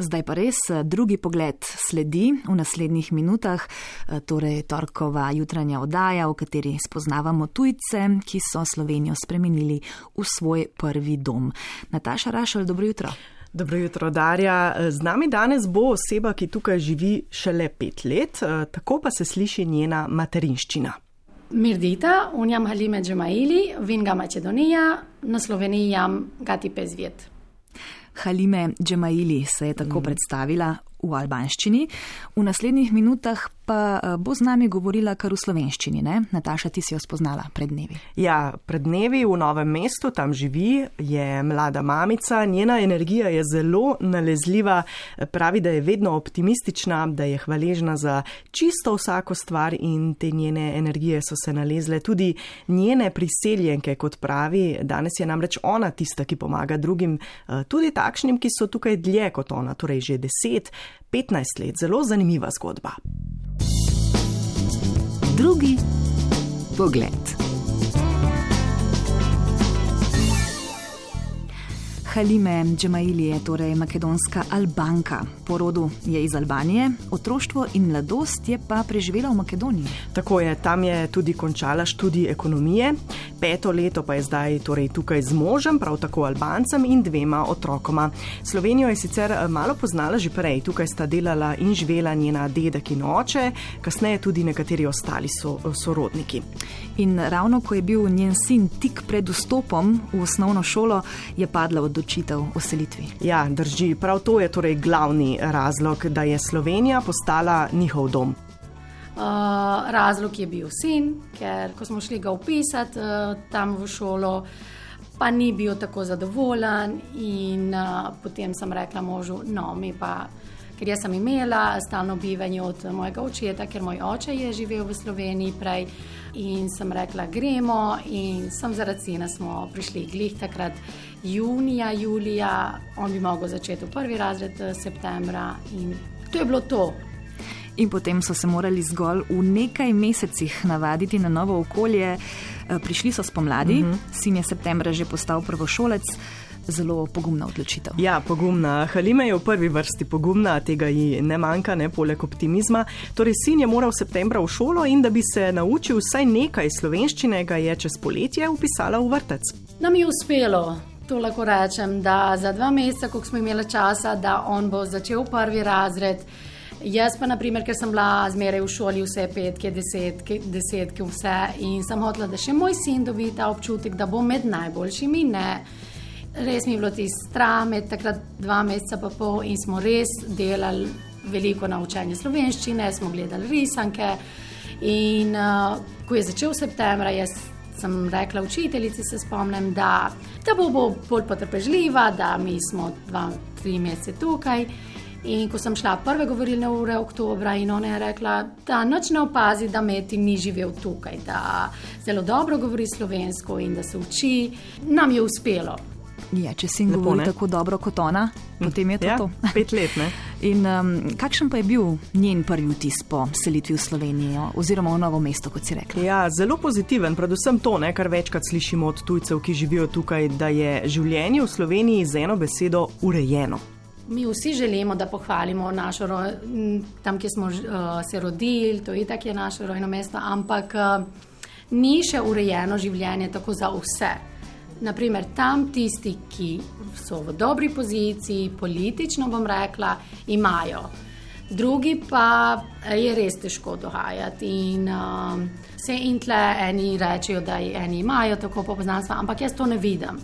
Zdaj pa res drugi pogled sledi v naslednjih minutah, torej torkova jutranja oddaja, v kateri spoznavamo tujce, ki so Slovenijo spremenili v svoj prvi dom. Nataša Rašel, dobro jutro. Dobro jutro, Darja. Z nami danes bo oseba, ki tukaj živi šele pet let, tako pa se sliši njena materinščina. Mirdita, unjam Halime Džemaili, Vinga Mačedonija, na Slovenijam Gati Pezviet. Halime Džemaili se je tako mm. predstavila v albanščini. V naslednjih minutah pa eh, bo z nami govorila kar v slovenščini. Ne? Nataša, ti si jo spoznala pred dnevi. Ja, pred dnevi v novem mestu, tam živi, je mlada mamica, njena energija je zelo nalezljiva, pravi, da je vedno optimistična, da je hvaležna za čisto vsako stvar in te njene energije so se nalezle tudi njene priseljenke, kot pravi. Danes je namreč ona tista, ki pomaga drugim, eh, tudi takšnim, ki so tukaj dlje kot ona, torej že deset, 15 let. Zelo zanimiva zgodba. Drugi pogled. Halime Džemaili je torej makedonska Albanka. Po rodu je iz Albanije, otroštvo in mladost je pa preživela v Makedoniji. Tako je, tam je tudi končala študij ekonomije, peto leto pa je zdaj torej tukaj z možem, prav tako Albancem in dvema otrokoma. Slovenijo je sicer eh, malo poznala že prej, tukaj sta delala in živela njena dedek in oče, kasneje tudi nekateri ostali so, sorodniki. In ravno ko je bil njen sin tik pred vstopom v osnovno šolo, je padla od odločitev o selitvi. Ja, drži. Prav to je torej glavni razlog, da je Slovenija postala njihov dom. Uh, razlog je bil sin, ker ko smo šli ga upisati uh, tam v šolo, pa ni bil tako zadovoljen. In uh, potem sem rekla možu, no, mi pa ker jaz sem imela stalno bivanje od mojega očeta, ker moj oče je živel v Sloveniji prej. In sem rekla, gremo, in sem zaradi sina smo prišli glih takrat, junija, julija, on bi mogel začeti v prvi razred eh, septembra, in to je bilo to. In potem so se morali zgolj v nekaj mesecih navaditi na novo okolje. Eh, prišli so spomladi, uh mhm. -huh. sin je septembra že postal prvošolec zelo pogumna odločitev. Ja, pogumna. Halima je v prvi vrsti pogumna, tega ji ne manjka, ne poleg optimizma. Torej, sin je moral v septembru v šolo in da bi se naučil vsaj nekaj slovenščine, ga je čez poletje upisala v vrtec. Nam je uspelo. To lahko rečem, da za dva meseca, ko smo imeli časa, da on bo začel prvi razred. Jaz pa, naprimer, ker sem bila zmeraj v šoli, vse petke, desetke, desetke, vse in sem hotela, da še moj sin dobi ta občutek, da bo med najboljšimi. Ne. Res mi je bilo ti strah, med takrat dva meseca pa pol in smo res delali veliko na učenju slovenščine, smo gledali risanke. In uh, ko je začel septembra, jaz sem rekla učiteljici, se spomnim, da, da bo, bo bolj potrpežljiva, da mi smo dva, tri mesece tukaj. In ko sem šla prve govorilne ure oktobra, in ona je rekla, da noč ne opazi, da Meti ni živel tukaj, da zelo dobro govori slovensko in da se uči, nam je uspelo. Ja, če si govori tako dobro kot ona, potem je to. Ja, to. pet let. In, um, kakšen pa je bil njen prvi vtis po selitvi v Slovenijo oziroma v novo mesto, kot si rekla? Ja, zelo pozitiven, predvsem to, ne, kar večkrat slišimo od tujcev, ki živijo tukaj, da je življenje v Sloveniji z eno besedo urejeno. Mi vsi želimo, da pohvalimo našo tam, kjer smo uh, se rodili, to je tako je naše rojno mesto, ampak uh, ni še urejeno življenje tako za vse. Naprimer, tam tisti, ki so v dobri poziciji, politično bom rekla, imajo. Drugi pa je res težko dohajati. In um, vse in tle eni rečejo, da eni imajo tako poznanstva, ampak jaz to ne vidim.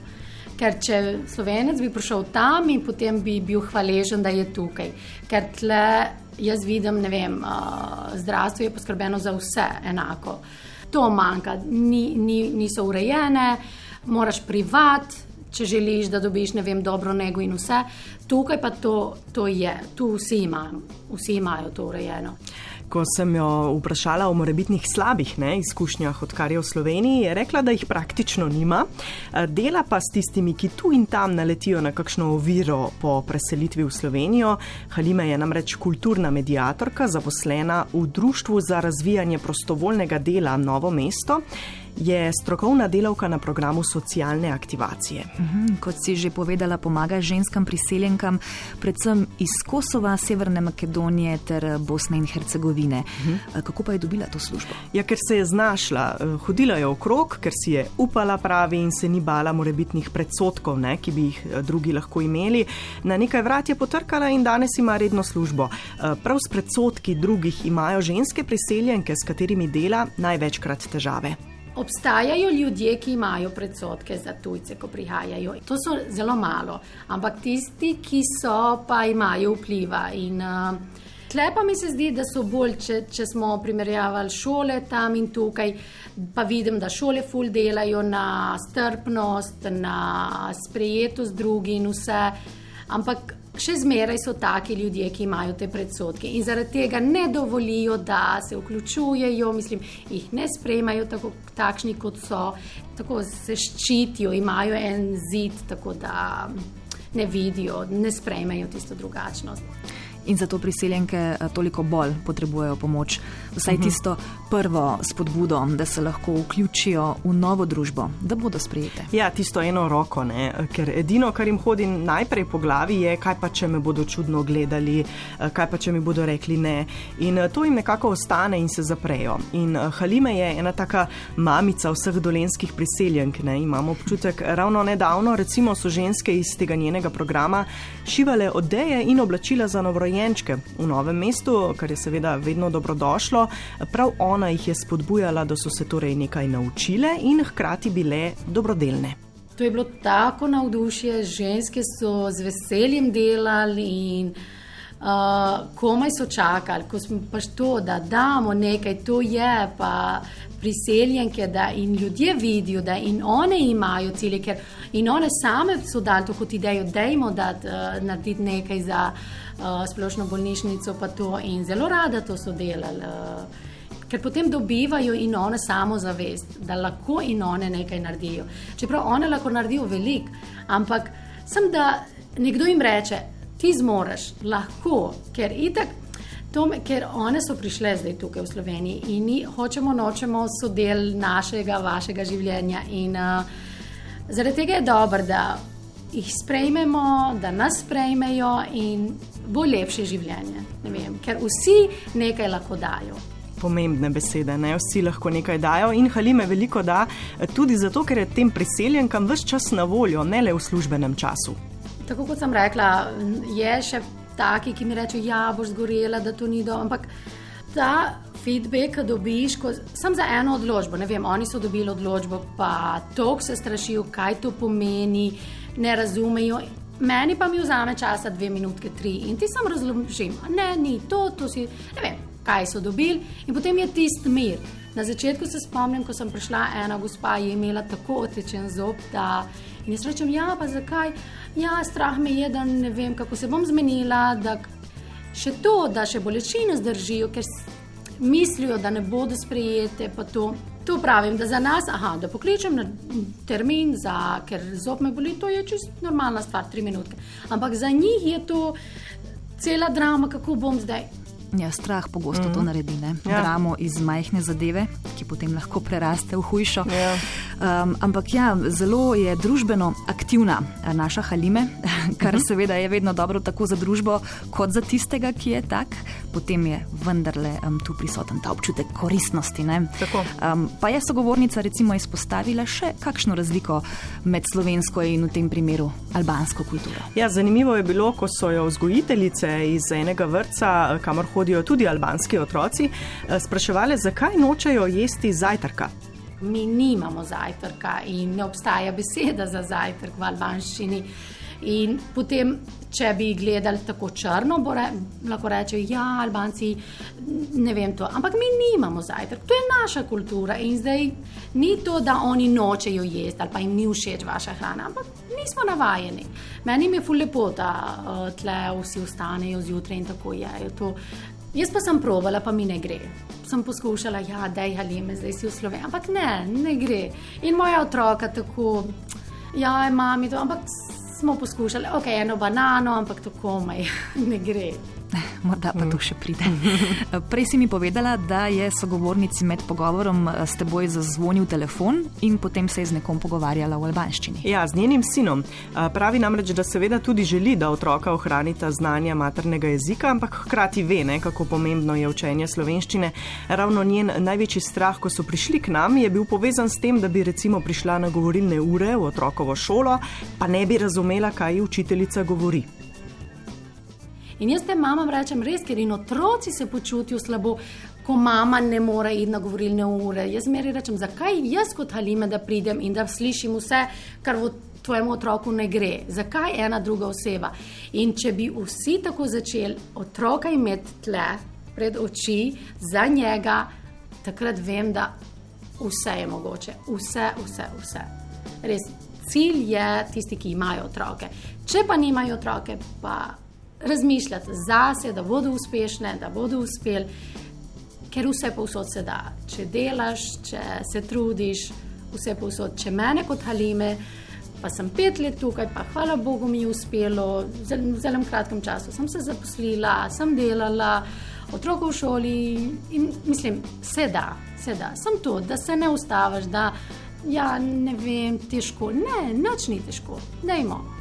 Ker če slovenec bi prišel tam in potem bi bil hvaležen, da je tukaj. Ker tle jaz vidim, ne vem, uh, zdravstvo je poskrbeno za vse enako. To manjka, ni, ni, niso urejene moraš privat, če želiš, da dobiš vem, dobro nego in vse. Tukaj pa to, to je, tu vsi imajo, vsi imajo to urejeno. Ko sem jo vprašala o morebitnih slabih ne, izkušnjah, odkar je v Sloveniji, je rekla, da jih praktično nima. Dela pa s tistimi, ki tu in tam naletijo na kakšno oviro po preselitvi v Slovenijo. Halima je namreč kulturna medijatorka, zaposlena v Društvu za razvijanje prostovoljnega dela Novo mesto Je strokovna delavka na programu socialne aktivacije. Uhum, kot si že povedala, pomaga ženskam priseljenkam, predvsem iz Kosova, Severne Makedonije ter Bosne in Hercegovine. Uhum. Kako pa je dobila to službo? Ja, ker se je znašla, eh, hodila je okrog, ker si je upala pravi in se ni bala morebitnih predsotkov, ne, ki bi jih eh, drugi lahko imeli. Na nekaj vrat je potrkala in danes ima redno službo. Eh, prav s predsotki drugih imajo ženske priseljenke, s katerimi dela, največkrat težave. Obstajajo ljudje, ki imajo predsotke za tujce, ko prihajajo. To so zelo malo, ampak tisti, ki so, pa imajo vpliva. In, uh, Klepa mi se zdi, da so bolj, če, če smo primerjavali šole tam in tukaj, pa vidim, da šole ful delajo na strpnost, na sprejetost drugih in vse. Ampak še zmeraj so taki ljudje, ki imajo te predsotke in zaradi tega ne dovolijo, da se vključujejo, mislim, jih ne sprejmajo tako, takšni, kot so, tako se ščitijo, imajo en zid, tako da ne vidijo, ne sprejmajo tisto drugačnost in zato priseljenke eh, toliko bolj potrebujejo pomoč. Vsaj uh mhm. -huh. tisto prvo spodbudo, da se lahko vključijo v novo družbo, da bodo sprejete. Ja, tisto eno roko, ne? ker edino, kar jim hodi najprej po glavi, je, kaj pa če me bodo čudno gledali, eh, kaj pa če mi bodo rekli ne. In eh, to jim nekako ostane in se zaprejo. In Halime je ena taka mamica vseh dolenskih priseljenk. Ne? Imamo občutek, ravno nedavno, recimo, so ženske iz tega njenega programa šivale odeje in oblačila za novorojenje novorojenčke v novem mestu, kar je seveda vedno dobrodošlo. Prav ona jih je spodbujala, da so se torej nekaj naučile in hkrati bile dobrodelne. To je bilo tako navdušje, ženske so z veseljem delali in uh, komaj so čakali, ko smo pač to, da damo nekaj, to je pa priseljenke, da in ljudje vidijo, da in one imajo cilje, ker in one same so dali to kot idejo, da jim uh, narediti nekaj za uh, splošno bolnišnico, pa to in zelo rada to so delali. Uh, Ker potem dobivajo in one samo zavest, da lahko in one nekaj naredijo. Čeprav one lahko naredijo veliko, ampak sem da nekdo jim reče, ti zmoriš, lahko, ker itak. To, ker one so prišle zdaj tukaj v Sloveniji in mi hočemo, nočemo, so del našega, vašega življenja. In uh, zaradi tega je dobro, da jih sprejmemo, da nas sprejmejo in bo lepše življenje. Vem, ker vsi nekaj lahko dajo. Pomembne besede, ne vsi lahko nekaj dajo, in Halime veliko da, tudi zato, ker je tem priseljenkam vse čas na voljo, ne le v službenem času. Tako kot sem rekla, je še taki, ki mi rečejo, da ja, boš zgorela, da to ni dobro. Ampak ta feedback, ki dobiš, sem za eno odločbo. Ne vem, oni so dobili odločbo, pa tok se strašijo, kaj to pomeni, ne razumejo. Meni pa mi vzame časa dve minutke, tri in ti sam razložim, ne, ni to, to si. Ne vem, kaj so dobili in potem je tisti mir. Na začetku se spomnim, ko sem prišla, ena gospa je imela tako otečen zob, da in jaz rečem, ja, pa zakaj? Ja, strah me je, da ne vem, kako se bom zmenila, da še to, da še bolečine zdržijo, ker mislijo, da ne bodo sprejete. To, to pravim, da za nas, aha, da pokličem na termin, za, ker zob me boli, to je čisto normalna stvar, tri minutke. Ampak za njih je to cela drama, kako bom zdaj. Ja, strah pogosto mm. to naredi. Ja. Dramo iz majhne zadeve, ki potem lahko preraste v hujšo. Ja. Um, ampak ja, zelo je družbeno aktivna eh, naša Halime, kar uh mhm. -huh. seveda je vedno dobro tako za družbo, kot za tistega, ki je tak. Potem je vendarle um, tu prisoten ta občutek koristnosti. Um, pa je sogovornica recimo izpostavila še kakšno razliko med slovensko in v tem primeru albansko kulturo. Ja, zanimivo je bilo, ko so jo vzgojiteljice iz enega vrca, kamor hodijo tudi albanski otroci, eh, spraševali, zakaj nočejo jesti zajtrka. Mi nimamo zajtrka in ne obstaja beseda za zajtrk v albanščini. In potem, če bi gledali tako črno, re, lahko rečejo, da ja, Albanci ne vem to. Ampak mi nimamo zajtrk, to je naša kultura. In zdaj ni to, da oni nočejo jesti ali pa jim ni všeč vaša hrana, ampak nismo navajeni. Meni je ful lepo, da uh, tle vsi ostanejo zjutraj in tako je. Jaz pa sem provala, pa mi ne gre. Sem poskušala, ja, da je halime, zdaj si v Sloveniji, ampak ne, ne gre. In moja otroka tako, ja, mami to, ampak smo poskušali, ok, eno banano, ampak tako maj, ne gre. Morda pa to še pride. Prej si mi povedala, da je sogovornici med pogovorom eh, s teboj zazvonil telefon in potem se je z nekom pogovarjala v albanščini. Ja, z njenim sinom. Pravi namreč, da seveda tudi želi, da otroka ohranita znanja maternega jezika, ampak hkrati ve, ne, kako pomembno je učenje slovenščine. Ravno njen največji strah, ko so prišli k nam, je bil povezan s tem, da bi recimo prišla na govorilne ure v otrokovo šolo, pa ne bi razumela, kaj učiteljica govori. In jaz te mamam rečem res, ker in otroci se počutijo slabo, ko mama ne more iti na govorilne ure. Jaz meri rečem, zakaj jaz kot Halime, da pridem in da slišim vse, kar v tvojemu otroku ne gre. Zakaj ena druga oseba? In če bi vsi tako začeli otroka imeti tle pred oči za njega, takrat vem, da vse je mogoče. Vse, vse, vse. Res, cilj je tisti, ki imajo otroke. Če pa nimajo otroke, pa razmišljati zase, da bodo uspešne, da bodo uspeli, ker vse povsod se da. Če delaš, če se trudiš, vse povsod. Če mene kot halime, pa sem pet let tukaj, pa hvala Bogu mi je uspelo, v zelo kratkem času sem se zaposlila, sem delala. Otroka v šoli in mislim, se da, se da. Sem tu, da se ne ustaviš, da ja, ne vem, težko. Ne, nič ni težko. Dajmo.